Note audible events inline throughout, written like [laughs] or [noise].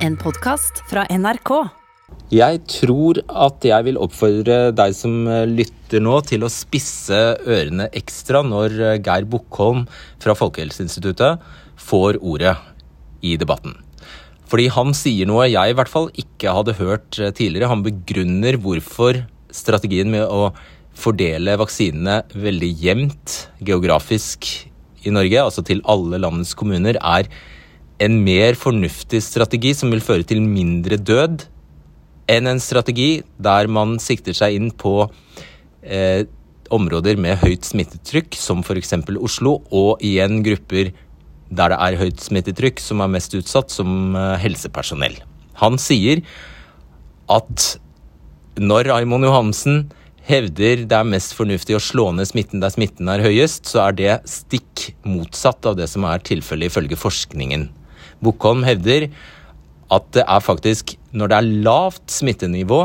En podkast fra NRK. Jeg tror at jeg vil oppfordre deg som lytter nå, til å spisse ørene ekstra når Geir Bukkholm fra Folkehelseinstituttet får ordet i debatten. Fordi han sier noe jeg i hvert fall ikke hadde hørt tidligere. Han begrunner hvorfor strategien med å fordele vaksinene veldig jevnt geografisk i Norge, altså til alle landets kommuner, er en mer fornuftig strategi som vil føre til mindre død, enn en strategi der man sikter seg inn på eh, områder med høyt smittetrykk, som f.eks. Oslo, og igjen grupper der det er høyt smittetrykk, som er mest utsatt, som eh, helsepersonell. Han sier at når Raymond Johansen hevder det er mest fornuftig å slå ned smitten der smitten er høyest, så er det stikk motsatt av det som er tilfellet ifølge forskningen. Bukkholm hevder at det er faktisk når det er lavt smittenivå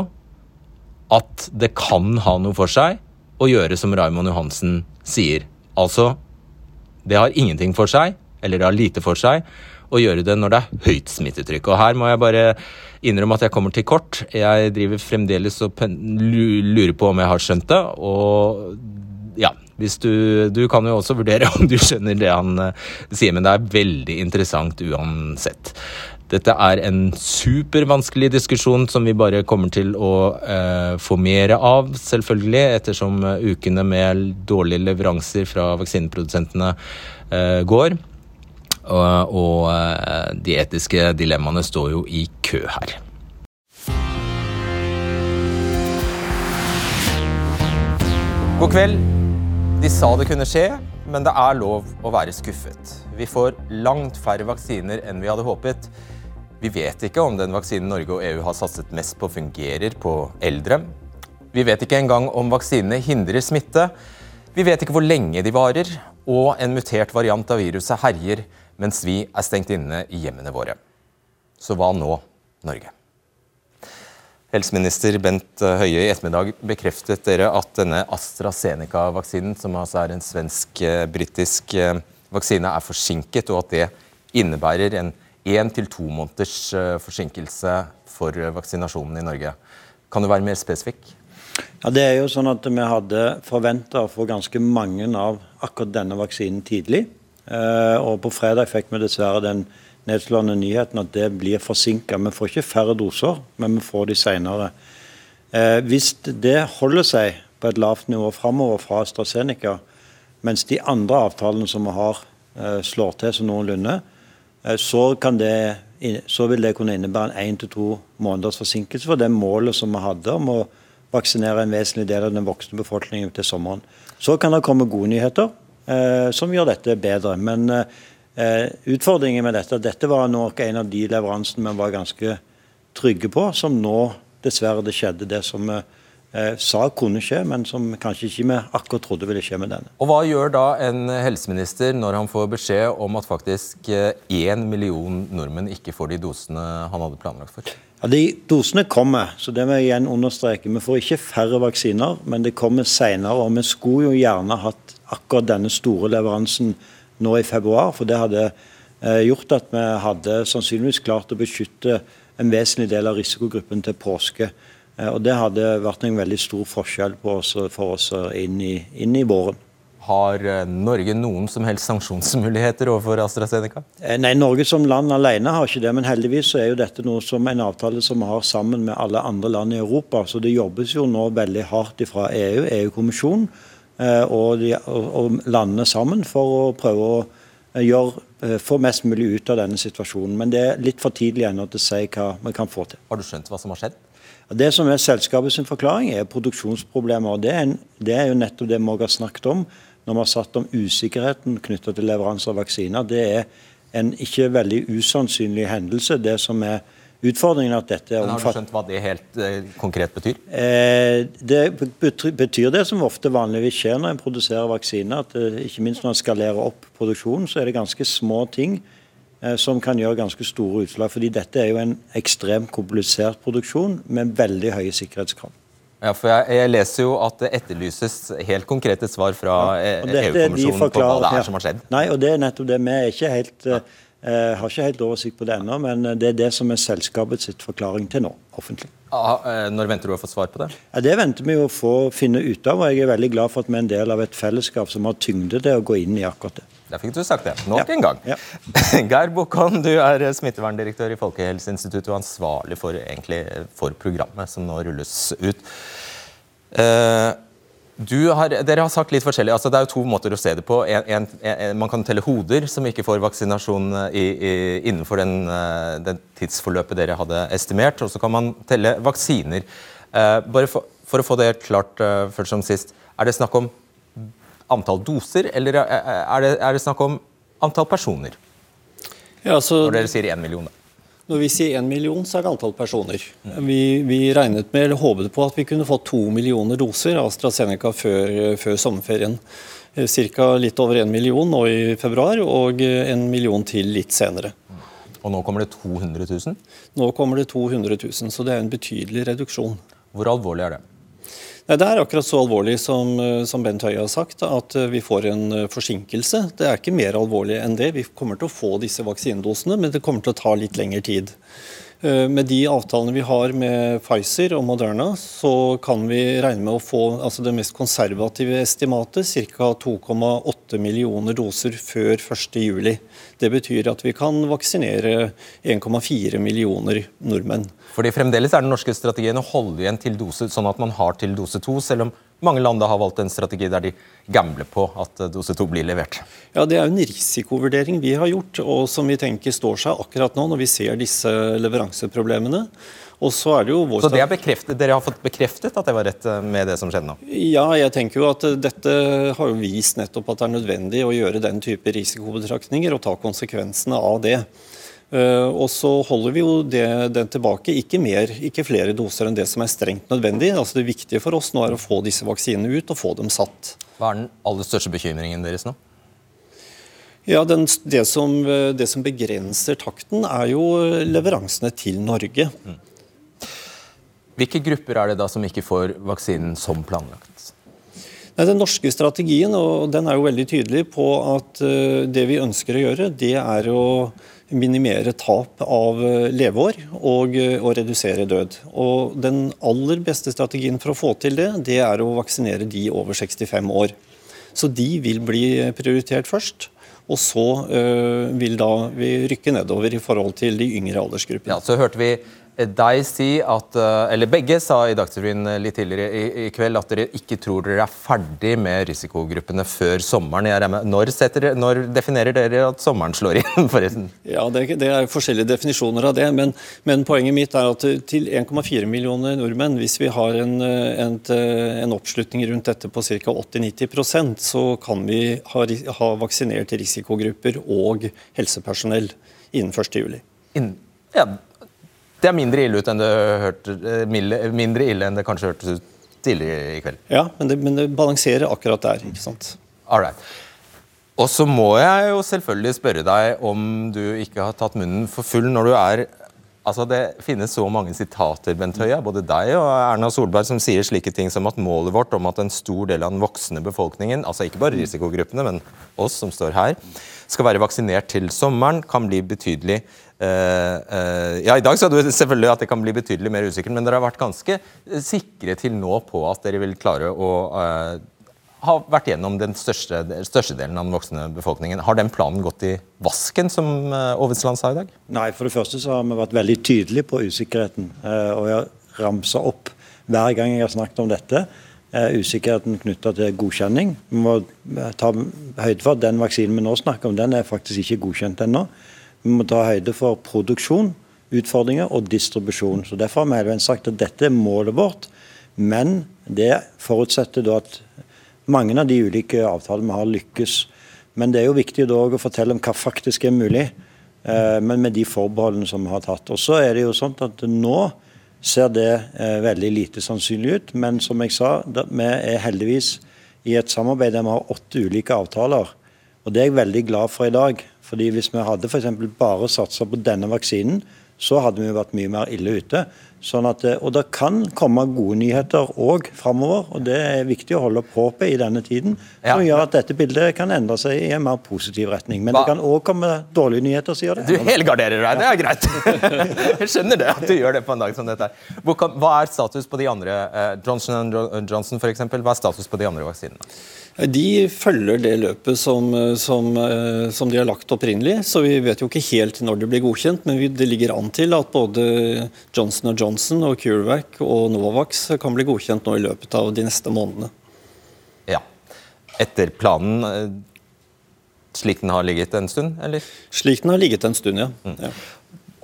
at det kan ha noe for seg å gjøre som Raymond Johansen sier. Altså, det har ingenting for seg, eller det har lite for seg, å gjøre det når det er høyt smittetrykk. Og her må jeg bare innrømme at jeg kommer til kort. Jeg driver fremdeles og lurer på om jeg har skjønt det. Og ja, hvis du, du kan jo også vurdere [laughs] om du skjønner det han uh, sier, men det er veldig interessant uansett. Dette er en supervanskelig diskusjon som vi bare kommer til å uh, få mer av, selvfølgelig, ettersom ukene med dårlige leveranser fra vaksineprodusentene uh, går. Og eh, de etiske dilemmaene står jo i kø her. God kveld. De sa det kunne skje, men det er lov å være skuffet. Vi får langt færre vaksiner enn vi hadde håpet. Vi vet ikke om den vaksinen Norge og EU har satset mest på, fungerer på eldre. Vi vet ikke engang om vaksinene hindrer smitte. Vi vet ikke hvor lenge de varer, og en mutert variant av viruset herjer mens vi er stengt inne i hjemmene våre. Så hva nå, Norge? Helseminister Bent Høie, i ettermiddag bekreftet dere at denne AstraZeneca-vaksinen, som altså er en svensk-britisk eh, vaksine, er forsinket, og at det innebærer en én til to måneders eh, forsinkelse for vaksinasjonen i Norge. Kan du være mer spesifikk? Ja, det er jo sånn at Vi hadde forventa å få ganske mange av akkurat denne vaksinen tidlig. Eh, og på fredag fikk vi dessverre den nedslående nyheten at det blir forsinka. Vi får ikke færre doser, men vi får de senere. Eh, hvis det holder seg på et lavt nivå framover fra AstraZeneca, mens de andre avtalene som vi har, eh, slår til som noenlunde, så, det, så vil det kunne innebære en én til to måneders forsinkelse for det målet som vi hadde om å vaksinere en vesentlig del av den voksne befolkningen til sommeren. Så kan det komme gode nyheter. Eh, som gjør dette bedre. Men eh, utfordringen med dette dette var nok en av de leveransene vi var ganske trygge på, som nå dessverre det skjedde det som vi eh, sa kunne skje, men som kanskje ikke vi akkurat trodde ville skje med denne. Og Hva gjør da en helseminister når han får beskjed om at faktisk én million nordmenn ikke får de dosene han hadde planlagt for? Ja, De dosene kommer, så det må jeg igjen understreke. Vi får ikke færre vaksiner, men det kommer senere. Og vi skulle jo gjerne hatt akkurat denne store leveransen nå i februar. For det hadde eh, gjort at vi hadde sannsynligvis klart å beskytte en vesentlig del av risikogruppen til påske. Eh, og Det hadde vært en veldig stor forskjell oss, for oss inn i, inn i våren. Har eh, Norge noen som helst sanksjonsmuligheter overfor AstraZeneca? Nei, Norge som land alene har ikke det, men heldigvis så er jo dette noe som en avtale som vi har sammen med alle andre land i Europa. Så det jobbes jo nå veldig hardt fra EU, EU-kommisjonen, Eh, og, de, og, landene sammen for å prøve å eh, gjøre, eh, få mest mulig ut av denne situasjonen. Men det er litt for tidlig ennå til å si hva vi kan få til. Har du skjønt hva som har skjedd? Det som er selskapets forklaring, er produksjonsproblemer. og det er, en, det er, jo nettopp det vi har snakket om når vi har satt om usikkerheten knyttet til leveranse av vaksiner. Det er en ikke veldig usannsynlig hendelse. Det som er Utfordringen er at dette er omfattende. Har du skjønt hva det helt eh, konkret betyr? Eh, det betyr det som ofte vanligvis skjer når en produserer vaksiner. at eh, Ikke minst når en skalerer opp produksjonen, så er det ganske små ting som kan gjøre ganske store utslag. fordi dette er jo en ekstremt komplisert produksjon med veldig høye sikkerhetskrav. Ja, for jeg, jeg, leser jo at det etterlyses helt konkrete svar fra ja, EU-kommisjonen på hva det er som har skjedd. Nei, og det er nettopp det. Vi er ikke helt... Ja. Jeg har ikke helt oversikt på det ennå, men det er det som er selskapets forklaring til nå, offentlig. Ah, når venter du å få svar på det? Ja, det venter vi å få finne ut av. og Jeg er veldig glad for at vi er en del av et fellesskap som har tyngde til å gå inn i akkurat det. Der fikk du sagt det. Nok en gang. Ja. [laughs] Geir Bukkholm, du er smitteverndirektør i Folkehelseinstituttet og ansvarlig for, egentlig, for programmet som nå rulles ut. Uh, har, dere har sagt litt forskjellig. Altså, det er jo to måter å se det på. En, en, en, man kan telle hoder som ikke får vaksinasjon i, i, innenfor den, eh, den, tidsforløpet dere hadde estimert. Og så kan man telle vaksiner. Uh, bare for, for, å få det klart uh, først som sist. Er det snakk om antall doser, eller er det, er det snakk om antall personer? Ja, så, Når dere sier én million, da. Når vi sier én million, så er det antall personer. Vi, vi, regnet med, eller håpet på at vi kunne få to millioner doser av AstraZeneca før, før sommerferien. Ca. litt over én million nå i februar, og en million til litt senere. Og nå kommer det 200 000? Nå kommer det 200 000, så det er en betydelig reduksjon. Hvor alvorlig er det? Nei, Det er akkurat så alvorlig som, eh, som, Bent Høie har sagt, at eh, vi får en eh, forsinkelse. Det er ikke mer alvorlig enn det. Vi kommer til å få disse vaksinedosene, men det kommer til å ta litt lengre tid. Med de avtalene vi har med Pfizer og Moderna, så kan vi regne med å få altså det mest konservative estimatet, ca. 2,8 millioner doser før 1.7. Det betyr at vi kan vaksinere 1,4 millioner nordmenn. Fordi Fremdeles er den norske strategien å holde igjen til dose, sånn at man har til dose to, selv om mange land har valgt en strategi der de gambler på at eh, dose to blir levert. Ja, Det er en risikovurdering vi har gjort, og som vi tenker står seg akkurat nå når vi ser disse leveranseproblemene. Og Så er det jo vår... Så det er Dere har fått bekreftet at det var rett eh, med det som skjedde nå? Ja, jeg tenker jo at eh, dette har jo vist nettopp at det er nødvendig å gjøre den type risikobetraktninger og ta konsekvensene av det. Eh, og så holder vi jo det, den tilbake, ikke, mer, ikke flere doser enn det som er strengt nødvendig. Altså Det viktige for oss nå er å få disse vaksinene ut og få dem satt. Hva er den aller største bekymringen deres nå? Ja, den, det, som, det, som, begrenser takten, er jo leveransene til Norge. Mm. Hvilke grupper er det da som ikke får vaksinen som planlagt? Den norske strategien og den er jo veldig tydelig på at eh, det vi ønsker å gjøre, det er å minimere tap av eh, leveår og, eh, og, redusere død. Og Den aller beste strategien for å få til det, det er å vaksinere de over 65 år. Så de vil bli prioritert først. Og så øh, vil da vi rykke nedover i forhold til de yngre aldersgruppene. Ja, så hørte vi deg si at eh, Eller begge sa i Dagsrevyen eh, litt tidligere i, i, kveld at dere ikke tror dere er ferdig med risikogruppene før sommeren. Når, setter, når, definerer dere at sommeren slår inn, [laughs] forresten? Ja, Det, det er forskjellige definisjoner av det. Men, men poenget mitt er at til 1,4 millioner nordmenn, hvis vi har en, en, en oppslutning rundt dette på ca. 80-90% så kan vi ha, ha vaksinert risikogrupper og helsepersonell innen 1.7. Ja, det er mindre ille enn det hørte, eh, mindre ille enn det kanskje hørtes ut tidligere i kveld. Ja, men det, men det balanserer akkurat der. ikke sant? All right. Og så må jeg jo selvfølgelig spørre deg om du ikke har tatt munnen for full når du er Altså, Det finnes så mange sitater Bent Høie, både deg og Erna Solberg, som sier slike ting som at målet vårt om at en stor del av den voksne befolkningen, altså ikke bare risikogruppene, men oss som står her, skal være vaksinert til sommeren, kan bli betydelig Uh, uh, ja, I dag sa du selvfølgelig at det kan bli betydelig mer usikkert, men dere har vært ganske sikre til nå på at dere vil klare å uh, ha vært gjennom den største, største, delen av den voksne befolkningen. Har den planen gått i vasken, som Aavitsland sa i dag? Nei, for det første så har vi vært veldig tydelige på usikkerheten. og jeg har ramsa opp hver gang jeg har snakket om dette. usikkerheten knytta til godkjenning. Vi må ta høyde for at den vaksinen vi nå snakker om, den er faktisk ikke godkjent ennå. Vi må ta høyde for produksjon, utfordringer og distribusjon. Så Derfor har vi hele veien sagt at dette er målet vårt. Men det forutsetter da at mange av de ulike avtalene vi har, lykkes. Men det er jo viktig da å fortelle om hva faktisk er mulig, eh, men med de forbeholdene som vi har tatt. Og så er det jo sånn at Nå ser det eh, veldig lite sannsynlig ut, men som jeg sa, vi er heldigvis i et samarbeid der vi har åtte ulike avtaler. Og Det er jeg veldig glad for i dag. Fordi Hvis vi hadde for bare satsa på denne vaksinen, så hadde vi vært mye mer ille ute. Sånn at, og Det kan komme gode nyheter òg framover, og det er viktig å holde opp håpet i denne tiden. Som ja. gjør at dette bildet kan endre seg i en mer positiv retning. Men Hva? det kan òg komme dårlige nyheter, sier det. Du helgarderer deg, det er greit. [laughs] Jeg skjønner det, at du gjør det på en dag som dette. Hva er status på de andre? Johnson Johnson Johnson f.eks. Hva er status på de andre vaksinene? De følger det løpet som, som, eh, som, de har lagt opprinnelig. Så vi vet jo ikke helt når det blir godkjent, men det ligger an til at både Johnson Johnson og CureVac og Novavax kan bli godkjent nå i løpet av de neste månedene. Ja. Etter planen eh, slik den har ligget en stund, eller? Slik den har ligget en stund, ja. Mm. ja.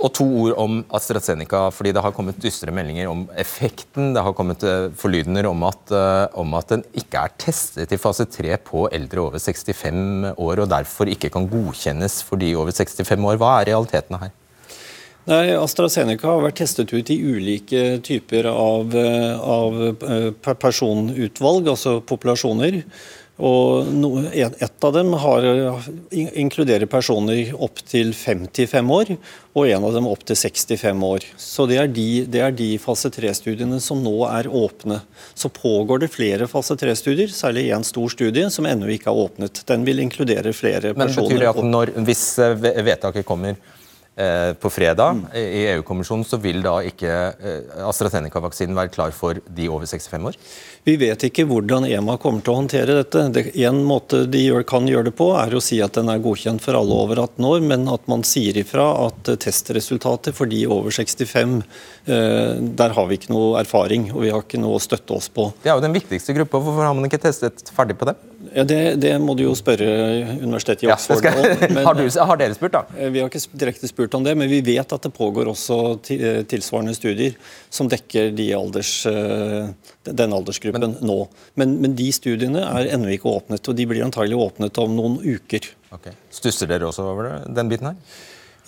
Og to ord om AstraZeneca, fordi det har kommet dystre meldinger om effekten. Det har kommet eh, forlydender om at, eh, om at den ikke er testet i fase 3 på eldre over 65 år, og derfor ikke kan godkjennes for de over 65 år. Hva er realitetene her? Nei, AstraZeneca har vært testet ut i ulike typer av, eh, av personutvalg, altså populasjoner. Og Et av dem har, inkluderer personer opp til 55 år, og en av dem opp til 65 år. Så Det er de, det er de fase 3-studiene som nå er åpne. Så pågår det flere fase 3-studier, særlig én stor studie som ennå ikke er åpnet. Den vil inkludere flere personer. Men Betyr det at når, hvis eh, vedtaket kommer Eh, på fredag mm. i EU-kommisjonen, så vil da ikke eh, AstraZeneca-vaksinen være klar for de over 65 år? Vi vet ikke hvordan EMA kommer til å håndtere dette. Det, en måte de gjør, kan gjøre det på, er å si at den er godkjent for alle over 18 år, men at man sier ifra at testresultatet for de over 65, eh, der har vi ikke noe erfaring og vi har ikke noe å støtte oss på. Det er jo den viktigste gruppa. Hvorfor har man ikke testet ferdig på det? Ja, det, det, må du jo spørre Universitetet i Oxford ja, om. [laughs] har, har, dere spurt, da? Eh, vi har ikke direkte spurt om det, men vi vet at det pågår også eh, tilsvarende studier som dekker de alders, eh, den aldersgruppen men, nå. Men, men, de studiene er ennå ikke åpnet, og de blir antagelig åpnet om noen uker. Okay. Stusser dere også over det, den biten her?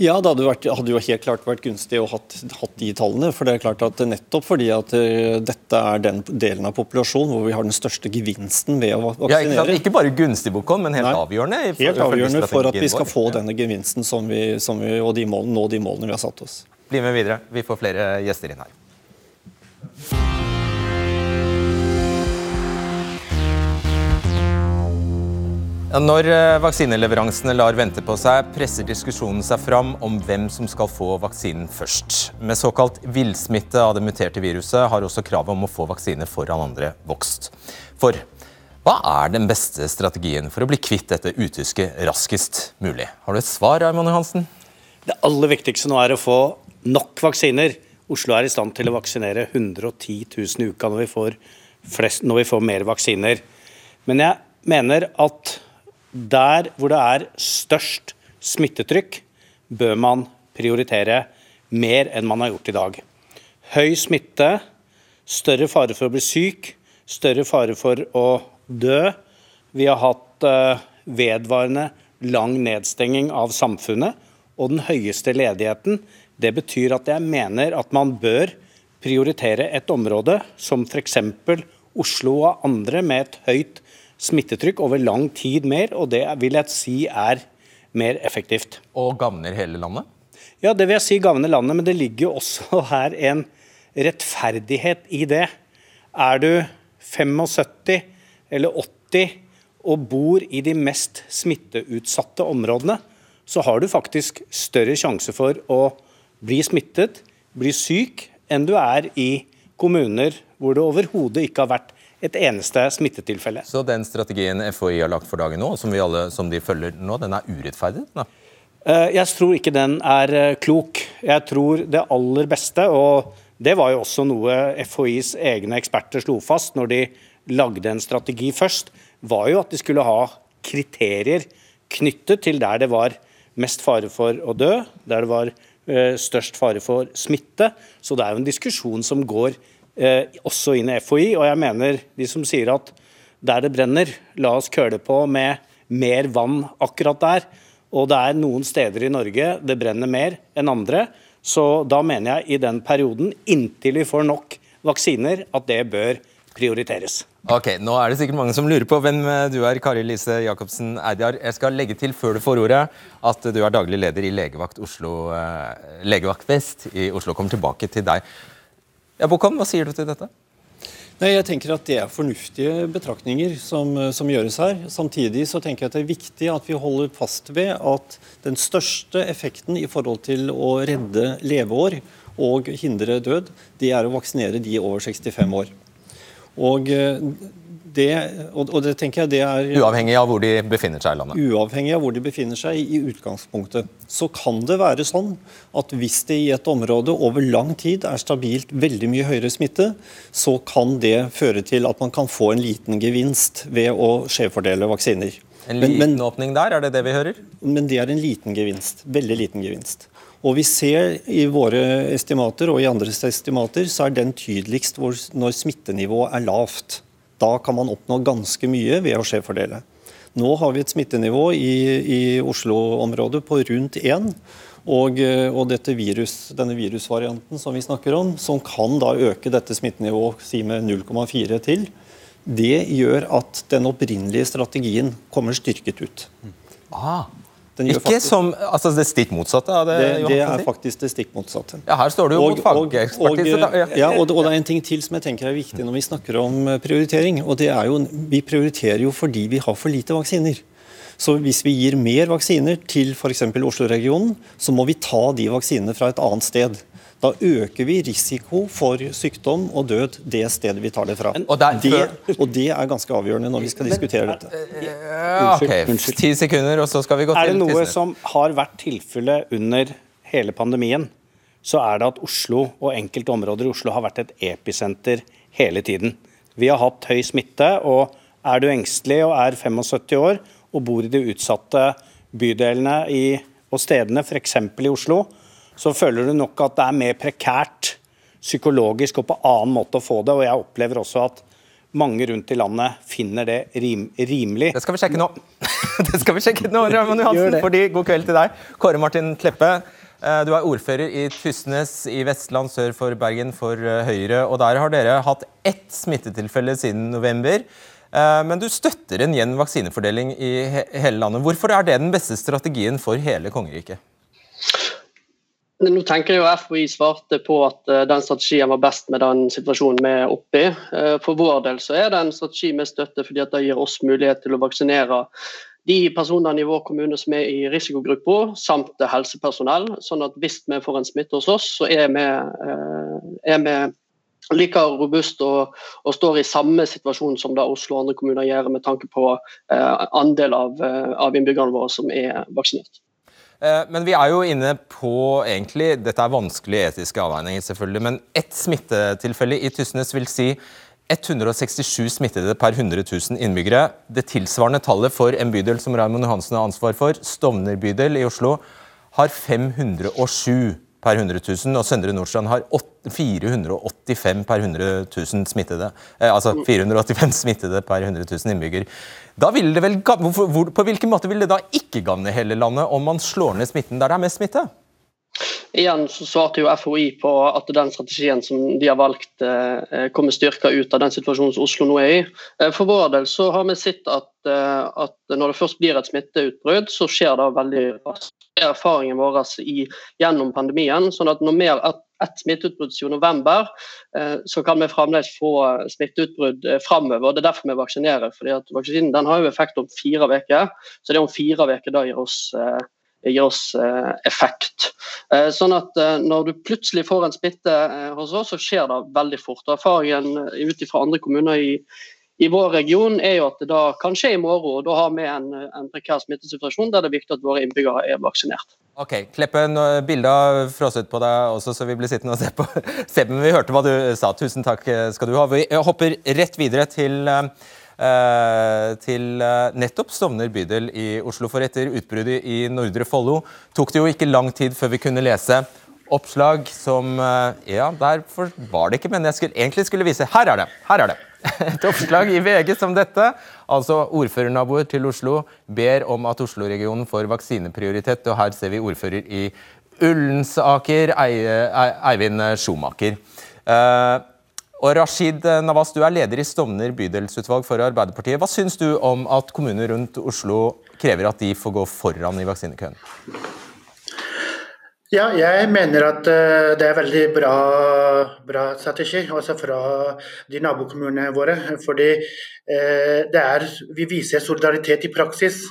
Ja, det hadde, vært, hadde, jo helt klart vært gunstig å ha hatt de tallene. for det er klart at Nettopp fordi at uh, dette er den delen av populasjonen hvor vi har den største gevinsten ved å vaksinere. Ja, ikke, ikke, bare gunstig, Bokon, men helt Nei, avgjørende? For, helt avgjørende for at vi skal få denne gevinsten som vi, som vi, og de målene, nå de målene vi har satt oss. Bli med videre. Vi får flere gjester inn her. Når eh, vaksineleveransene lar vente på seg, presser diskusjonen seg fram om hvem som skal få vaksinen først. Med såkalt villsmitte av det muterte viruset har også kravet om å få vaksine foran andre vokst. For hva er den beste strategien for å bli kvitt dette utyske raskest mulig? Har du et svar, Raymond Johansen? Det aller viktigste nå er å få nok vaksiner. Oslo er i stand til å vaksinere 110 000 i uka når vi får, flest, når vi får mer vaksiner. Men jeg mener at der hvor det er størst smittetrykk, bør man prioritere mer enn man har gjort i dag. Høy smitte, større fare for å bli syk, større fare for å dø. Vi har hatt uh, vedvarende lang nedstenging av samfunnet og den høyeste ledigheten. Det betyr at jeg mener at man bør prioritere et område som f.eks. Oslo og andre med et høyt smittetrykk over lang tid mer, og det vil jeg si er mer effektivt. Og gagner hele landet? Ja, det vil jeg si gagner landet, men det ligger jo også [laughs] her en rettferdighet i det. Er du 75 eller 80 og bor i de mest smitteutsatte områdene, så har du faktisk større sjanse for å bli smittet, bli syk, enn du er i kommuner hvor det overhodet ikke har vært et eneste smittetilfelle. Så den strategien FHI har lagt for dagen nå, som, alle, som de følger nå, den er urettferdig? Da? Eh, jeg tror ikke den er eh, klok. Jeg tror det aller beste, og det var jo også noe FHIs egne eksperter slo fast når de lagde en strategi først, var jo at de skulle ha kriterier knyttet til der det var mest fare for å dø, der det var eh, størst fare for smitte. Så det er jo en diskusjon som går eh, også inn i FHI. Og jeg mener de som sier at der det brenner, la oss køle på med mer vann akkurat der. Og det er noen steder i Norge det brenner mer enn andre. Så da mener jeg i den perioden, inntil vi får nok vaksiner, at det bør prioriteres. Ok, Nå er det sikkert mange som lurer på hvem eh, du er, Kari Lise Jacobsen Eidjar. Jeg skal legge til før du får ordet at du er daglig leder i Legevakt, Oslo, eh, Legevakt Vest i Oslo. Kommer tilbake til deg. Ja, Bokan, hva sier du til dette? Nei, jeg tenker at Det er fornuftige betraktninger som, som, gjøres her. Samtidig så tenker jeg at det er viktig at vi holder fast ved at den største effekten i forhold til å redde leveår og hindre død, det er å vaksinere de over 65 år. Og eh, det, og, det tenker jeg det er Uavhengig av hvor de befinner seg i landet? Uavhengig av hvor de befinner seg i utgangspunktet. Så kan det være sånn at hvis det i et område over lang tid er stabilt veldig mye høyere smitte, så kan det føre til at man kan få en liten gevinst ved å skjevfordele vaksiner. En liten men, men, åpning der, er det det vi hører? Men det er en liten gevinst. Veldig liten gevinst. Og vi ser i våre estimater og i andres estimater, så er den tydeligst når smittenivået er lavt. Da kan man oppnå ganske mye ved å skjevfordele. Nå har vi et smittenivå i, i Oslo-området på rundt 1. Og, og virus, denne virusvarianten som vi snakker om, som kan da øke dette smittenivået si med 0,4 til, det gjør at den opprinnelige strategien kommer styrket ut. Ah. Ikke faktisk, som altså det stikk motsatte av det, det Det er faktisk det stikk motsatte. Ja, Her står det jo og, mot fagekspertise. Og, ja, ja, og, og, det er en ting til som jeg tenker er viktig når vi snakker om eh, prioritering. og det er jo, Vi prioriterer jo fordi vi har for lite vaksiner. Så hvis vi gir mer vaksiner til f.eks. Oslo-regionen, så må vi ta de vaksinene fra et annet sted. Da øker vi risiko for sykdom og død det stedet vi tar det fra. Og, der, det, og det, er ganske avgjørende når vi skal diskutere dette. Ja, ok, Ti sekunder, og så skal vi gå til Er det noe som har vært tilfellet under hele pandemien, så er det at Oslo og enkelte områder i Oslo har vært et episenter hele tiden. Vi har hatt høy smitte, og er du engstelig og er 75 år og bor i de utsatte bydelene i, og stedene, f.eks. i Oslo, så føler du nok at det er mer prekært psykologisk og på annen måte å få det. Og jeg opplever også at mange rundt i landet finner det rim, rimelig. Det skal vi sjekke nå. [laughs] det skal vi sjekke nå, Raymond Johansen. Fordi, god kveld til deg. Kåre Martin Kleppe, eh, du er ordfører i Tysnes i Vestland sør for Bergen for eh, Høyre. og Der har dere hatt ett smittetilfelle siden november. Eh, men du støtter en jevn vaksinefordeling i hele landet. Hvorfor er det den beste strategien for hele kongeriket? Nå tenker jeg jo FHI svarte på at uh, den strategien var best med den situasjonen vi er oppe i. Uh, for vår del så er det en strategi med støtte fordi at det gir oss mulighet til å vaksinere de personene i vår kommune som er i risikogruppa, samt helsepersonell. sånn at hvis vi får en smitte hos oss, så er vi, uh, er vi like robust og, og, står i samme situasjon som da Oslo og andre kommuner gjør, med tanke på andel av, av innbyggerne våre som er vaksinert. Eh, men vi er jo inne på egentlig, Dette er vanskelige etiske avveininger, selvfølgelig, men ett smittetilfelle i Tysnes vil si 167 smittede per 100 000 innbyggere. Det tilsvarende tallet for en bydel som Raymond Johansen har ansvar for, Stovner bydel i Oslo, har 507 per 100 000, og Søndre Nordstrand har 485 per 100 000 smittede. Eh, altså 485 smittede per 100 000 innbygger. Da vil det vel, hvor, På hvilken måte vil det da ikke gagne hele landet om man slår ned smitten der det er mest smitte? Igjen så svarte jo FHI på at den strategien som de har valgt, eh, kommer styrka ut av den situasjonen som Oslo nå er i. Eh, for vår del så har vi sett at, eh, at når det først blir et smitteutbrudd, så skjer det veldig raskt. Erfaringen vår i, gjennom pandemien. sånn at når har et, smitteutbrudd i november, så kan vi fremdeles få smitteutbrudd framover. Det er derfor vi vaksinerer. fordi at Vaksinen har jo effekt om fire uker, så det er om fire uker det gir oss gir oss eh, effekt. Eh, sånn at eh, Når du plutselig får en smitte hos oss, så skjer det veldig fort. Erfaringen ut fra andre kommuner i, i vår region er jo at det da kan skje i morgen. og Da har vi en, en prekær smittesituasjon der det er viktig at våre innbyggere er vaksinert. Ok, Kleppen, bildet har frosset på deg også, så vi blir sittende og se på. [laughs] Men vi hørte hva du sa. Tusen takk skal du ha. Vi hopper rett videre til til eh, nettopp Stovner bydel i Oslo. For etter utbruddet i Nordre Follo tok det jo ikke lang tid før vi kunne lese oppslag som eh, Ja, derfor var det ikke, men jeg skulle, egentlig skulle vise Her er det! Her er det! [laughs] Et oppslag i VG som dette. Altså Ordførernaboer til Oslo ber om at Oslo-regionen får vaksineprioritet. Og her ser vi ordfører i Ullensaker, Eivind Schumacher. Og Rashid Navas, du er leder i Stovner bydelsutvalg for Arbeiderpartiet. Hva syns du om at kommuner rundt Oslo krever at de får gå foran i vaksinekøen? Ja, jeg mener at uh, det er veldig bra, bra strategi, også fra de nabokommunene våre. Fordi det er, vi viser solidaritet i praksis.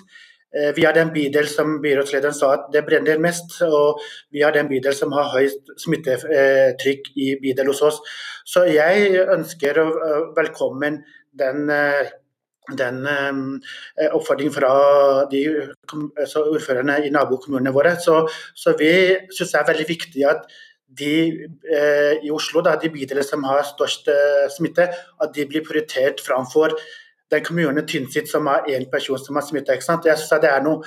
Uh, vi har den bydel som byrådslederen sa at det brenner mest, og vi har den bydel som har høyt smittetrykk i bydel hos oss. Så jeg ønsker velkommen den den eh, oppfordringen fra de altså ordførerne i nabokommunene våre. Så, så vi syns det er veldig viktig at de eh, i Oslo, da, de bydelene som har størst eh, smitte, at de blir prioritert framfor den kommunen Tynset som har én person som har smitta. Jeg synes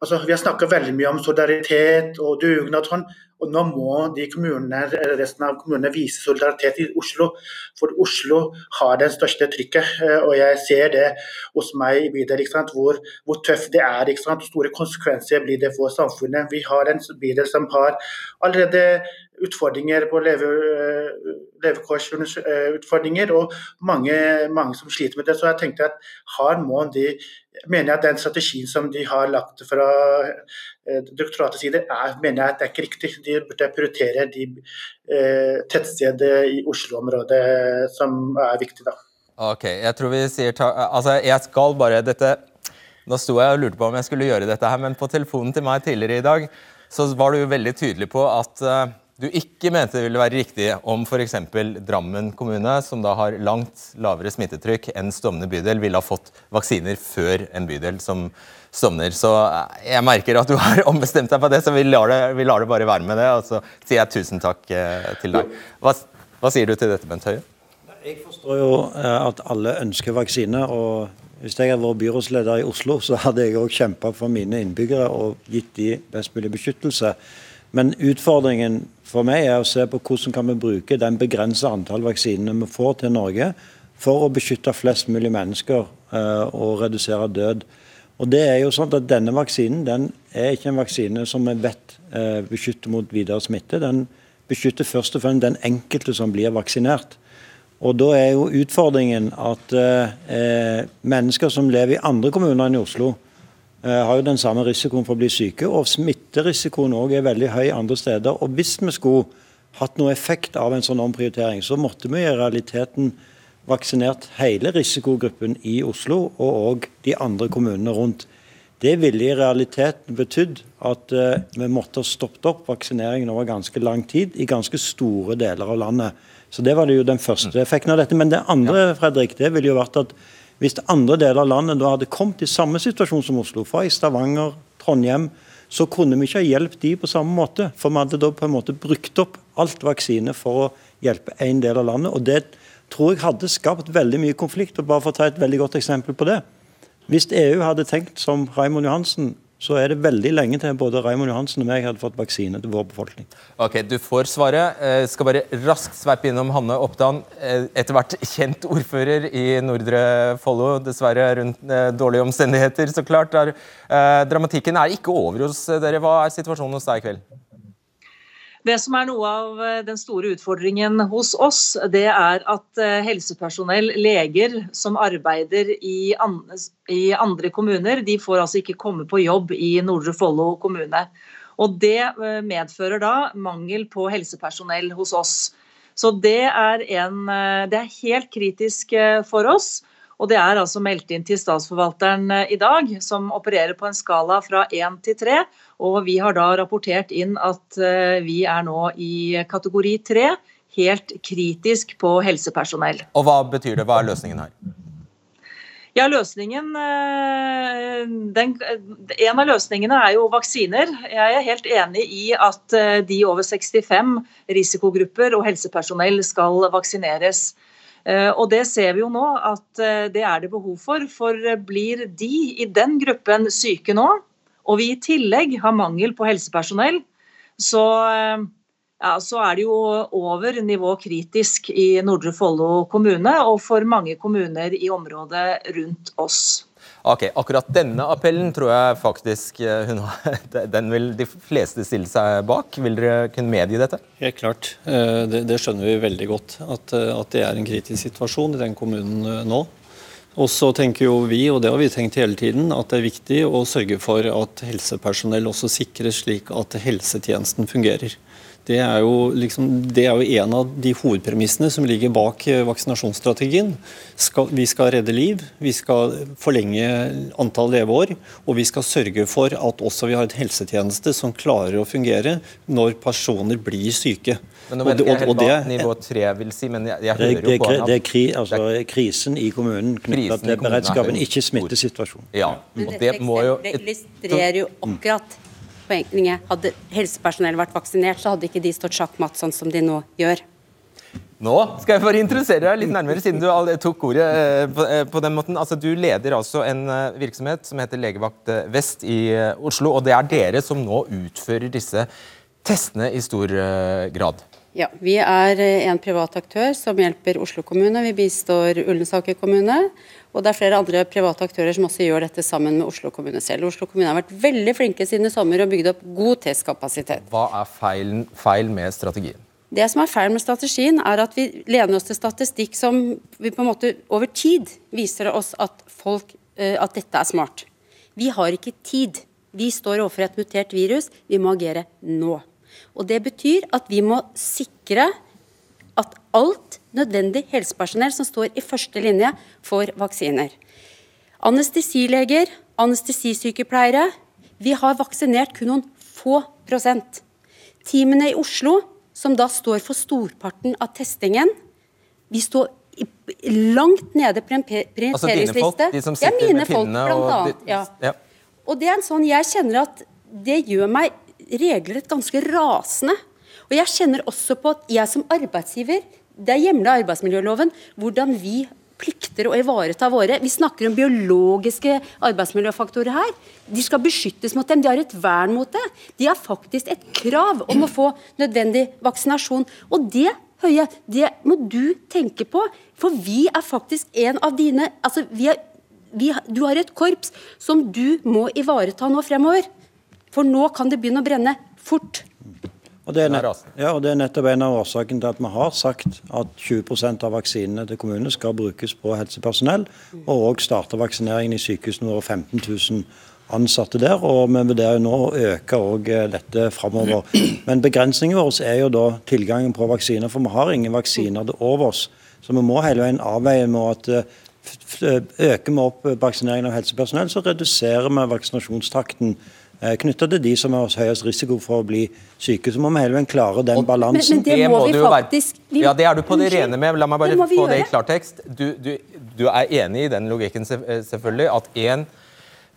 altså, Vi har snakket veldig mye om solidaritet og dugnad, sånn, og nå må de kommunene, resten av kommunene vise solidaritet i Oslo. For Oslo har det største trykket. Eh, og jeg ser det hos meg i bydel, hvor, hvor tøft det er. Ikke sant? Store konsekvenser blir det for samfunnet. Vi har en bydel som har allerede utfordringer på leve, eh, levekårsutfordringer, og mange, mange, som sliter med det. Så jeg tenkte at her må de mener jeg at den strategien som de har lagt fra eh, direktoratets side, er, mener jeg at det er ikke riktig. De burde prioritere de eh, tettstedene i Oslo-området som er viktige. da. Ok, jeg tror vi sier ta Altså, jeg skal bare dette Nå sto jeg og lurte på om jeg skulle gjøre dette her, men på telefonen til meg tidligere i dag så var du jo veldig tydelig på at uh, du ikke mente det ville være riktig om f.eks. Drammen kommune, som da har langt lavere smittetrykk enn Stovner bydel, ville ha fått vaksiner før en bydel som Stovner. Så jeg merker at du har [laughs] ombestemt deg på det, så vi lar det, vi lar det bare være med det. Og så sier jeg tusen takk eh, til deg. Hva, hva sier du til dette, Bent Høie? Jeg forstår jo eh, at alle ønsker vaksine. og hvis jeg hadde vært byrådsleder i Oslo, så hadde jeg òg kjempa for mine innbyggere og gitt de best mulig beskyttelse. Men utfordringen for meg er å se på hvordan kan vi bruke den begrensa antall vaksinene vi får til Norge for å beskytte flest mulig mennesker uh, og redusere død. Og det er jo sånn at Denne vaksinen den er ikke en vaksine som vi vet uh, beskytter mot videre smitte. Den beskytter først og fremst den enkelte som blir vaksinert. Og Da er jo utfordringen at uh, mennesker som lever i andre kommuner enn i Oslo, Eh, har jo den samme risikoen for å bli syke. Og smitterisikoen òg er veldig høy andre steder. Og hvis vi skulle hatt noe effekt av en sånn omprioritering, så måtte vi i realiteten vaksinert hele risikogruppen i Oslo og òg de andre kommunene rundt. Det ville i realiteten betydd at uh, vi måtte ha stoppet opp vaksineringen over ganske lang tid i ganske store deler av landet. Så Det var det jo den første effekten av dette. Men det andre Fredrik, det ville jo vært at hvis andre deler av landet da hadde kommet i samme situasjon som Oslo, fra i Stavanger, Trondheim, så kunne vi ikke ha hjulpet de på samme måte. For vi hadde da på en måte brukt opp alt vaksine for å hjelpe én del av landet. og det tror jeg hadde skapt veldig mye konflikt. og Bare for å ta et veldig godt eksempel på det. Hvis EU hadde tenkt som Raymond Johansen så er det veldig lenge til både Raymond Johansen og meg hadde fått vaksine til vår befolkning. Ok, Du får svaret. Jeg skal bare raskt sveipe innom Hanne Oppdan, eh, etter hvert kjent ordfører i Nordre Follo. Dessverre rundt eh, dårlige omstendigheter, så klart. Eh, dramatikken er ikke over hos dere. Hva er situasjonen hos deg i kveld? Det som er noe av eh, den store utfordringen hos oss, det er at eh, helsepersonell, leger som arbeider i andre kommuner, de får altså ikke komme på jobb i Nordre Follo kommune. Og Det eh, medfører da mangel på helsepersonell hos oss. Så det er, en, det er helt kritisk for oss. Og det er altså meldt inn til statsforvalteren i dag, som opererer på en skala fra 1 til 3. Og vi har da rapportert inn at eh, vi er nå i kategori tre, helt kritisk på helsepersonell. Og Hva betyr det? Hva er løsningen her? Ja, løsningen, eh, den, En av løsningene er jo vaksiner. Jeg er helt enig i at eh, de over 65 risikogrupper og helsepersonell skal vaksineres. Og Det ser vi jo nå at det er det behov for. For blir de i den gruppen syke nå, og vi i tillegg har mangel på helsepersonell, så eh, ja, så er det jo over nivå kritisk i Nordre Follo kommune og for mange kommuner i området rundt oss. Ok, Akkurat denne appellen tror jeg faktisk hun har, [laughs] den vil de fleste stille seg bak. Vil dere kunne medgi dette? Helt klart. Eh, det, det skjønner vi veldig godt. At, eh, at, det er en kritisk situasjon i den kommunen nå. Og så tenker jo vi, og det har vi tenkt hele tiden, at det er viktig å sørge for at helsepersonell også sikres slik at helsetjenesten fungerer. Det er, jo liksom, det er jo en av de hovedpremissene som ligger bak eh, vaksinasjonsstrategien. Skal, vi skal redde liv, vi skal forlenge antall leveår, og vi skal sørge for at også vi har et helsetjeneste som klarer å fungere når personer blir syke. Men nå vet jeg helt hva nivå tre vil si, men jeg, jeg hører jo på at Det er kri, altså, krisen i kommunen knyttet til beredskapen, ikke smittesituasjonen. Ja, og det må jo... Det illustrerer jo akkurat poenget. Hadde helsepersonell vært vaksinert, så hadde ikke de stått sjakkmatt sånn som de nå gjør. Nå skal jeg bare interessere deg litt nærmere, siden du tok ordet eh, eh, på den måten. Altså, du leder altså en eh, virksomhet som heter Legevakt Vest i Oslo. Og det er dere som nå utfører disse testene i stor grad? Ja, vi er en privat aktør som hjelper Oslo kommune. Vi bistår Ullensaker kommune. Og det er flere andre private aktører som også gjør dette sammen med Oslo kommune selv. Oslo kommune har vært veldig flinke siden i sommer og bygd opp god testkapasitet. Hva er feil, feil med strategien? Det som er feil med strategien, er at vi lener oss til statistikk som vi på en måte over tid viser oss at, folk, eh, at dette er smart. Vi har ikke tid. Vi står overfor et mutert virus. Vi må agere nå. Og Det betyr at vi må sikre alt nødvendig helsepersonell som står i første linje, for vaksiner. Anestesileger, anestesisykepleiere. Vi har vaksinert kun noen få prosent. Teamene i Oslo, som da står for storparten av testingen, vi står langt nede på en prioriteringsliste. Altså dine folk? De som sitter ja, mine folk, blant annet. Ja. ja. Og det er en sånn, Jeg kjenner at det gjør meg regelrett ganske rasende. Og jeg kjenner også på at jeg som arbeidsgiver Det er hjemla i arbeidsmiljøloven hvordan vi plikter å ivareta våre. Vi snakker om biologiske arbeidsmiljøfaktorer her. De skal beskyttes mot dem. De har et vern mot det. De har faktisk et krav om å få nødvendig vaksinasjon. Og det Høie, det må du tenke på, for vi er faktisk en av dine altså vi er, vi, Du har et korps som du må ivareta nå fremover. For nå kan det begynne å brenne fort. Og det, nett, ja, og det, er nettopp en av årsakene til at vi har sagt at 20% av vaksinene til kommunene skal brukes på helsepersonell, og òg starte vaksineringen i sykehusene våre 15 000 ansatte der. og Vi vurderer nå å øke eh, dette framover. Men begrensningen vår er jo da tilgangen på vaksiner, for vi har ingen vaksiner til overs. Så vi må hele veien avveie med at eh, øker vi opp vaksineringen av helsepersonell, så reduserer vi vaksinasjonstakten Eh, knytta til de som har høyest risiko for å bli syke. Så må vi hele veien klare den balansen. Men, men det må, det må vi faktisk vi, Ja, Det er du på det rene med. La meg bare det få det i klartekst. Du, du, du, er enig i den logikken eh, selvfølgelig, at én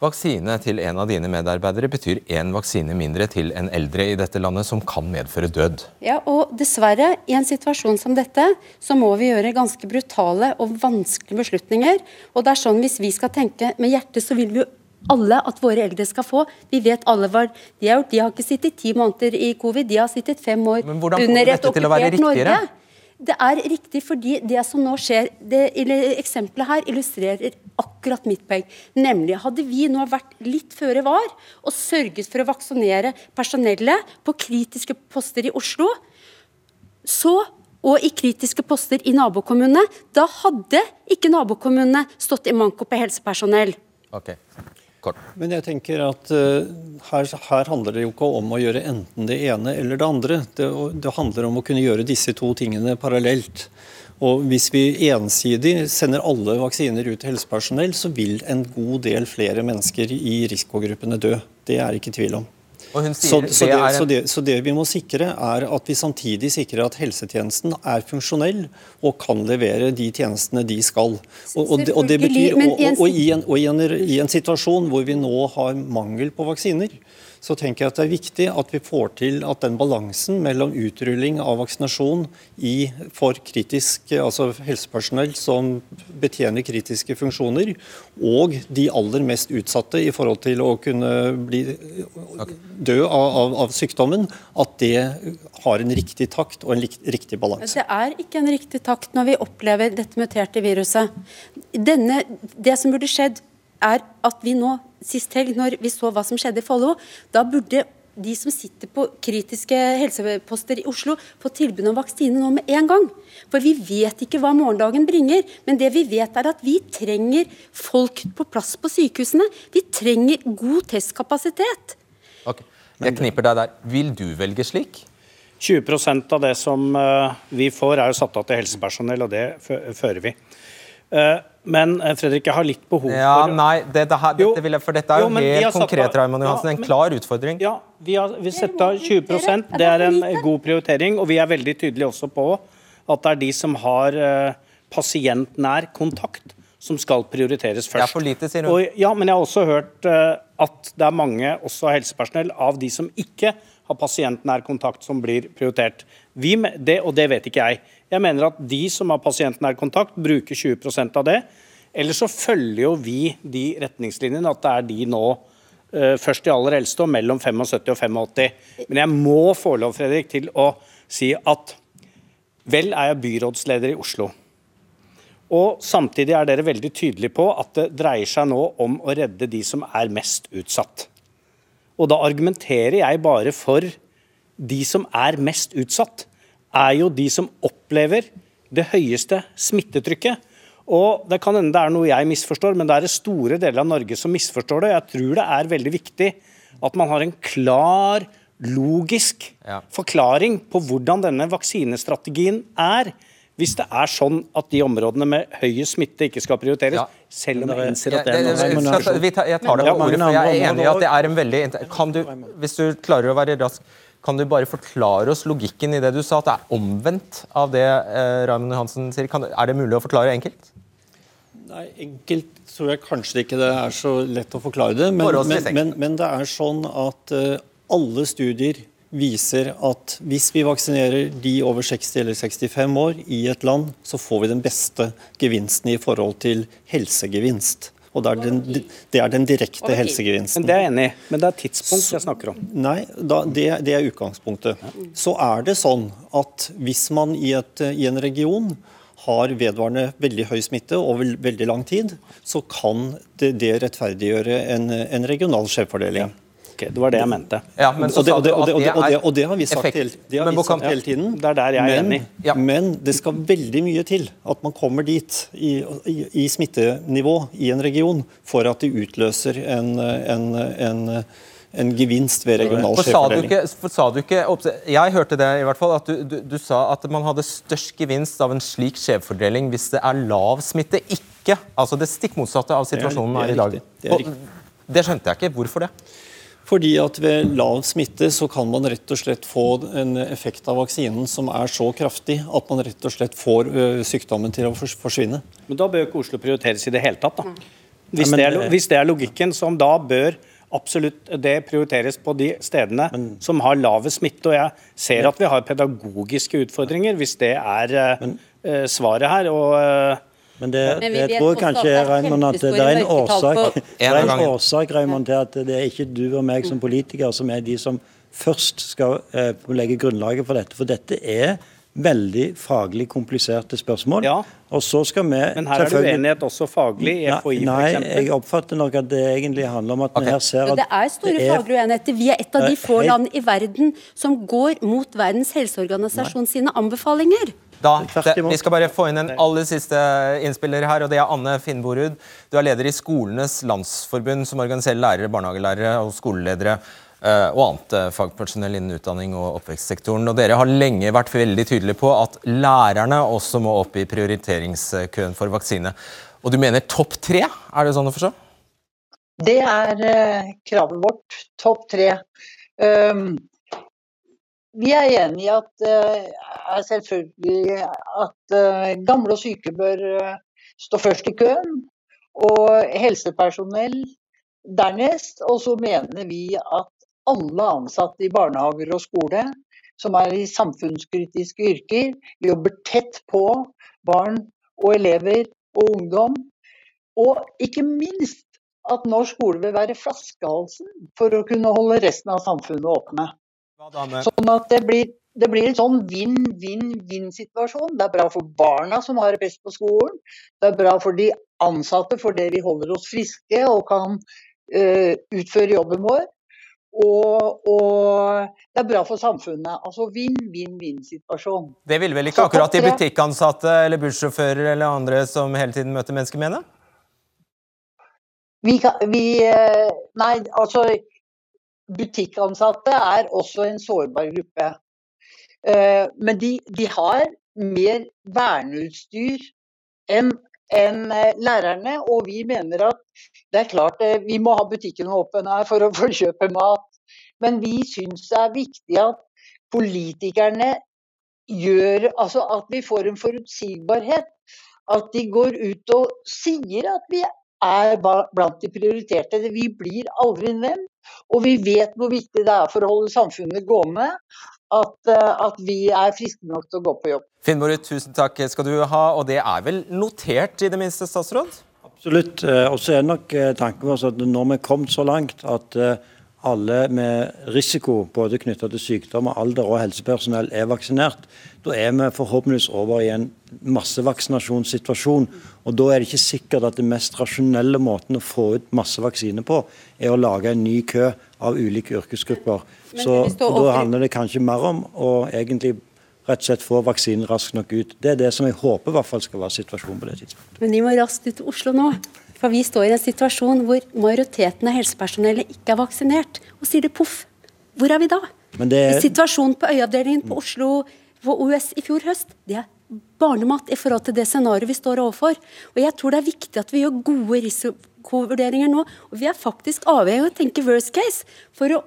vaksine til en av dine medarbeidere betyr én vaksine mindre til en eldre i dette landet, som kan medføre død. Ja, og dessverre, i en situasjon som dette, så må vi gjøre ganske brutale og vanskelige beslutninger. Og det er sånn, Hvis vi skal tenke med hjertet, så vil vi jo alle at våre eldre skal få. Vi vet alle hva de har gjort. De har ikke sittet ti måneder i covid, de har sittet fem år under et okkupert Norge. Det er riktig fordi det som nå skjer, det eksempelet her illustrerer akkurat mitt poeng. Nemlig hadde vi nå vært litt føre var og sørget for å vaksinere personellet på kritiske poster i Oslo, så og i kritiske poster i nabokommunene, da hadde ikke nabokommunene stått i manko på helsepersonell. Okay kort. Men jeg tenker at uh, her, her, handler det jo ikke om å gjøre enten det ene eller det andre. Det, det handler om å kunne gjøre disse to tingene parallelt. Og Hvis vi ensidig sender alle vaksiner ut til helsepersonell, så vil en god del flere mennesker i risikogruppene dø. Det er ikke tvil om. Sier, så, så, det, en... så, det, så, det, vi må sikre, er at vi samtidig sikrer at helsetjenesten er funksjonell og kan levere de tjenestene de skal. Og, og, det, og det, betyr, og, i en, i, en, i, en, situasjon hvor vi nå har mangel på vaksiner, så tenker jeg at det er viktig at vi får til at den balansen mellom utrulling av vaksinasjon i, for kritisk, altså helsepersonell som betjener kritiske funksjoner, og de aller mest utsatte i forhold til å kunne bli, dø av, av, av sykdommen, at det har en riktig takt og en riktig balanse. Det er ikke en riktig takt når vi opplever dette muterte viruset. Denne, det som burde skjedd, er at vi nå sist helg, når vi så hva som skjedde i Follo, da burde de som sitter på kritiske helseposter i Oslo, få tilbud om vaksine nå med en gang. For vi vet ikke hva morgendagen bringer. Men det vi vet er at vi trenger folk på plass på sykehusene. Vi trenger god testkapasitet. Okay. Jeg kniper deg der. Vil du velge slik? 20% av det som eh, vi får, er jo satt av til helsepersonell, og det fører vi. Eh, men eh, Fredrik, jeg har litt behov for ja, Nei, det, det her, dette vil jeg, for dette er jo, jo helt konkret, Raymond Johansen. En klar utfordring. Ja, Vi har vi setter av 20% Det er en god prioritering. Og vi er veldig tydelige også på at det er de som har uh, pasientnær kontakt, som skal prioriteres først. Det er for lite, sier hun. Og, ja, men jeg har også hørt at det er mange også helsepersonell av de som ikke har pasientnær kontakt, som blir prioritert. Vi, det, og det vet ikke jeg. Jeg mener at de som har pasientnær kontakt, bruker 20% av det. Eller så følger jo vi de retningslinjene, at det er de nå uh, først de aller eldste og mellom 75 og 85. Men jeg må få lov Fredrik, til å si at vel er jeg byrådsleder i Oslo. Og samtidig er dere veldig tydelige på at det dreier seg nå om å redde de som er mest utsatt. Og da argumenterer jeg bare for de som er mest utsatt er jo de som opplever det høyeste smittetrykket. Og Det kan hende det er noe jeg misforstår, men det er det store deler av Norge som misforstår det. Jeg tror det er veldig viktig at man har en klar, logisk ja. forklaring på hvordan denne vaksinestrategien er. Hvis det er sånn at de områdene med høyest smitte ikke skal prioriteres, ja. selv om jeg innser at det er noe Jeg tar det på ordet, for jeg er enig i at det er en veldig Kan du, hvis du klarer å være rask kan du bare forklare oss logikken i det du sa, at det er omvendt av det eh, Raymond Johansen sier? Kan, er det mulig å forklare enkelt? Nei, Enkelt tror jeg kanskje ikke det er så lett å forklare det. Men, men, men, men det er sånn at uh, alle studier viser at hvis vi vaksinerer de over 60 eller 65 år i et land, så får vi den beste gevinsten i forhold til helsegevinst. Og det er den, det er den direkte helsegevinsten. Men Det er jeg enig i, men det er tidspunkt jeg snakker om. Nei, da, det, det, er utgangspunktet. Så er det sånn at hvis man i, et, i en region har vedvarende veldig høy smitte over veldig lang tid, så kan det, det rettferdiggjøre en, en regional skjevfordeling. Ja. Det var det jeg mente. Ja, og, det, og, det, og, det, og, det, har vi sagt, hele, det har vi sagt hele tiden. Det er der jeg er men, enig. Ja. Men det skal veldig mye til at man kommer dit i, i, i smittenivå i en region for at det utløser en, en, en en gevinst ved regional skjevfordeling. Sa du ikke, jeg hørte det i hvert fall, at du, du, du, sa at man hadde størst gevinst av en slik skjevfordeling hvis det er lav smitte, ikke altså det stikk motsatte av situasjonen er, er, er i dag. Det, det skjønte jeg ikke. Hvorfor det? Fordi at Ved lav smitte så kan man rett og slett få en effekt av vaksinen som er så kraftig at man rett og slett får sykdommen til å forsvinne. Men Da bør ikke Oslo prioriteres i det hele tatt. da. Hvis, det er, hvis det er logikken, som da bør absolutt det prioriteres på de stedene men, som har lavest smitte. Og jeg ser at vi har pedagogiske utfordringer, hvis det er men, uh, svaret her. og... Uh, men det, Men det tror jeg kanskje Raymond, at det er en årsak, det er en årsak Raymond, til at det er ikke du og meg som politikere som er de som først skal eh, legge grunnlaget for dette. For dette er veldig faglig kompliserte spørsmål. Ja. Og så skal vi Men her er det uenighet også faglig i FHI Nei, jeg oppfatter nok at det egentlig handler om at okay. vi her ser at Det er store det er... faglige uenigheter. Vi er et av de få land i verden som går mot Verdens helseorganisasjon sine anbefalinger. Da, det, vi skal bare få inn en aller siste innspiller her, og det er Anne Finnborud. Du er leder i Skolenes landsforbund, som organiserer lærere, barnehagelærere og skoleledere og annet uh, fagpersonell innen utdanning og oppvekstsektoren. Og dere har lenge vært veldig tydelige på at lærerne også må opp i prioriteringskøen for vaksine. Og du mener topp tre? Er det sånn å forstå? Det er uh, kravet vårt. Topp tre. Um, vi er enig i at selvfølgelig at gamle og syke bør stå først i køen, og helsepersonell dernest. Og så mener vi at alle ansatte i barnehager og skole, som er i samfunnskritiske yrker, jobber tett på barn og elever og ungdom. Og ikke minst at norsk skole vil være flaskehalsen for å kunne holde resten av samfunnet åpne. Sånn at det blir, det blir en sånn vinn-vinn-vinn-situasjon. Det er bra for barna som har det best på skolen. Det er bra for de ansatte fordi vi holder oss friske og kan uh, utføre jobben vår. Og, og, det er bra for samfunnet. Altså vinn-vinn-vinn-situasjon. Det ville vel ikke akkurat de butikkansatte eller bussjåfører eller andre som hele tiden møter mennesker mene? Vi, vi, eh, nei, altså Butikkansatte er også en sårbar gruppe. Eh, men de, de har mer verneutstyr enn en eh, lærerne, og vi mener at det er klart vi må ha butikkene åpne for å [laughs] få kjøpe mat. Men vi syns det er viktig at politikerne gjør Altså at vi får en forutsigbarhet. At de går ut og sier at vi er blant de prioriterte. Vi blir aldri nevnt. Og vi vet hvor viktig det er for å holde samfunnet gående at, eh, at vi er friske nok til å gå på jobb. Finnborg, tusen takk skal du ha. Og det er vel notert, i det minste, statsråd? Absolutt. Eh, og så er nok eh, tanken vår at når vi er kommet så langt at alle med risiko både knytta til sykdom, alder og helsepersonell er vaksinert, da er vi forhåpentligvis over i en massevaksinasjonssituasjon. Og Da er det ikke sikkert at den mest rasjonelle måten å få ut masse vaksiner på, er å lage en ny kø av ulike yrkesgrupper. Så Da handler det kanskje mer om å egentlig rett og slett få vaksinen raskt nok ut. Det er det som jeg håper i hvert fall skal være situasjonen på det tidspunktet. Men de må raskt ut til Oslo nå. For vi står i en situasjon hvor majoriteten av helsepersonellet ikke er vaksinert. Og sier det poff. Hvor er vi da? Er... Situasjonen på øyeavdelingen på Oslo på OUS i fjor høst, det er barnemat i forhold til det scenarioet vi står overfor. Og jeg tror det er viktig at vi gjør gode risikovurderinger nå. Og vi er faktisk avhengig av å tenke worst case for å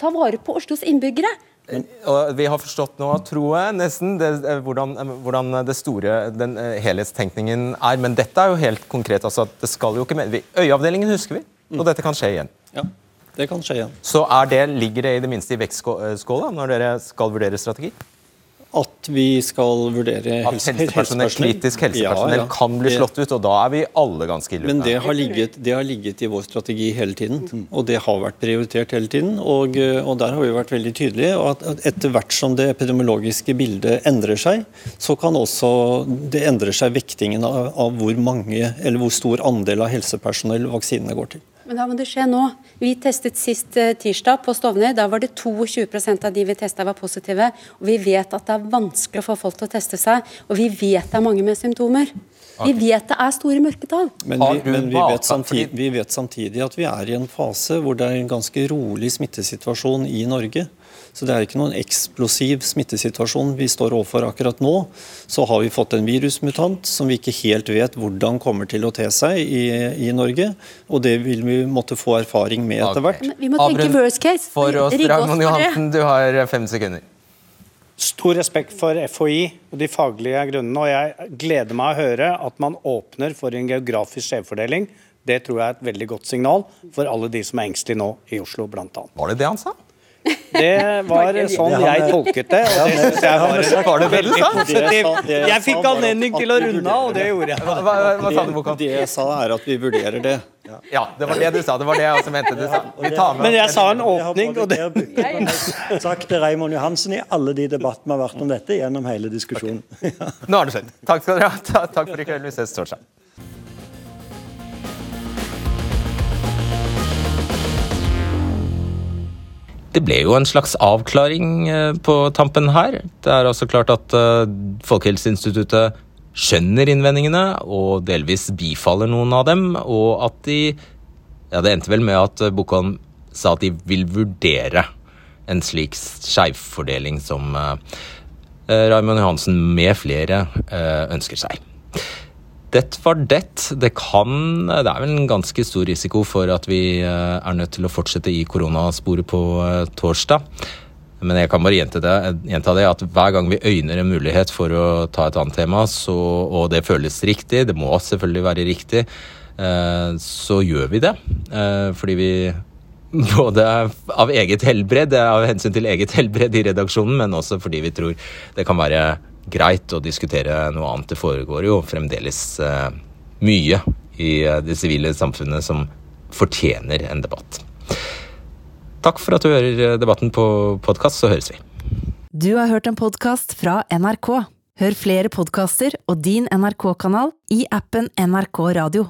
ta vare på Oslos innbyggere. Og vi har forstått nå, tror jeg, nesten det, eh, hvordan, eh, hvordan, det store, den uh, helhetstenkningen er. Men dette er jo helt konkret. altså det skal jo ikke med. Øyeavdelingen husker vi, og mm. dette kan skje igjen. Ja, det kan skje igjen. Så det, ligger det i det minste i vektskåla når dere skal vurdere strategi? At vi skal vurdere At helsepersonell, kritisk helsepersonell ja, ja. kan bli slått ut, og da er vi alle ganske ille Men det har, ligget, det har, ligget, i vår strategi hele tiden, og det har vært prioritert hele tiden. Og, og der har vi vært veldig tydelige. og at Etter hvert som det epidemiologiske bildet endrer seg, så kan også det endre seg vektingen av, av hvor mange, eller hvor stor andel av helsepersonell vaksinene går til. Men da må det skje nå. Vi testet sist eh, tirsdag på Stovner. Da var det 22% av de vi testa var positive. Og vi vet at det er vanskelig å få folk til å teste seg. Og vi vet det er mange med symptomer. Vi vet det er store mørketall. Men, vi, men vi, vet samtidig, vi, vet samtidig, at vi er i en fase hvor det er en ganske rolig smittesituasjon i Norge. Så det er ikke noen eksplosiv smittesituasjon vi står overfor akkurat nå. Så har vi fått en virusmutant som vi ikke helt vet hvordan kommer til å te seg i, i Norge. Og det vil vi måtte få erfaring med etter hvert. Vi må tenke worst case. For oss, Ragnhild Johansen, du har fem sekunder. Stor respekt for FHI og de faglige grunnene. og Jeg gleder meg å høre at man åpner for en geografisk skjevfordeling. Det tror jeg er et veldig godt signal for alle de som er engstelige nå i Oslo, bl.a. Var det det han sa? Det var sånn jeg tolket det. og det jeg var, var det veldig positivt. Jeg fikk anledning til å runde av, og det gjorde jeg. Hva, hva, hva sa du, Bokan? Det jeg sa, er at vi vurderer det. Ja, det var det du sa. Det var det jeg også mente du sa. Men jeg sa en åpning, og det Takk til Raymond Johansen i alle de debattene vi har vært om dette gjennom hele diskusjonen. Nå har det skjedd. Takk skal dere ha. Takk for i kveld. Vi ses torsdag. Det ble jo en slags avklaring eh, på tampen her. Det er altså klart at eh, Folkehelseinstituttet skjønner innvendingene og delvis bifaller noen av dem, og at de Ja, det endte vel med at Bokholm sa at de vil vurdere en slik skeivfordeling som Raymond Johansen med flere ønsker seg. Det var det. Det kan Det er vel en ganske stor risiko for at vi eh, er nødt til å fortsette i koronasporet på eh, torsdag. Men jeg kan bare gjenta det, gjenta det, at hver gang vi øyner en mulighet for å ta et annet tema, så, og det føles riktig, det må selvfølgelig være riktig, eh, så gjør vi det. Fordi vi både av eget helbred, av hensyn til eget helbred i redaksjonen, men også fordi vi tror det kan være greit å diskutere noe annet. Det foregår jo fremdeles uh, mye i uh, det sivile samfunnet som fortjener en debatt. Takk for at du hører debatten på podkast, så høres vi. Du har hørt en podkast fra NRK. Hør flere podkaster og din NRK-kanal i appen NRK Radio.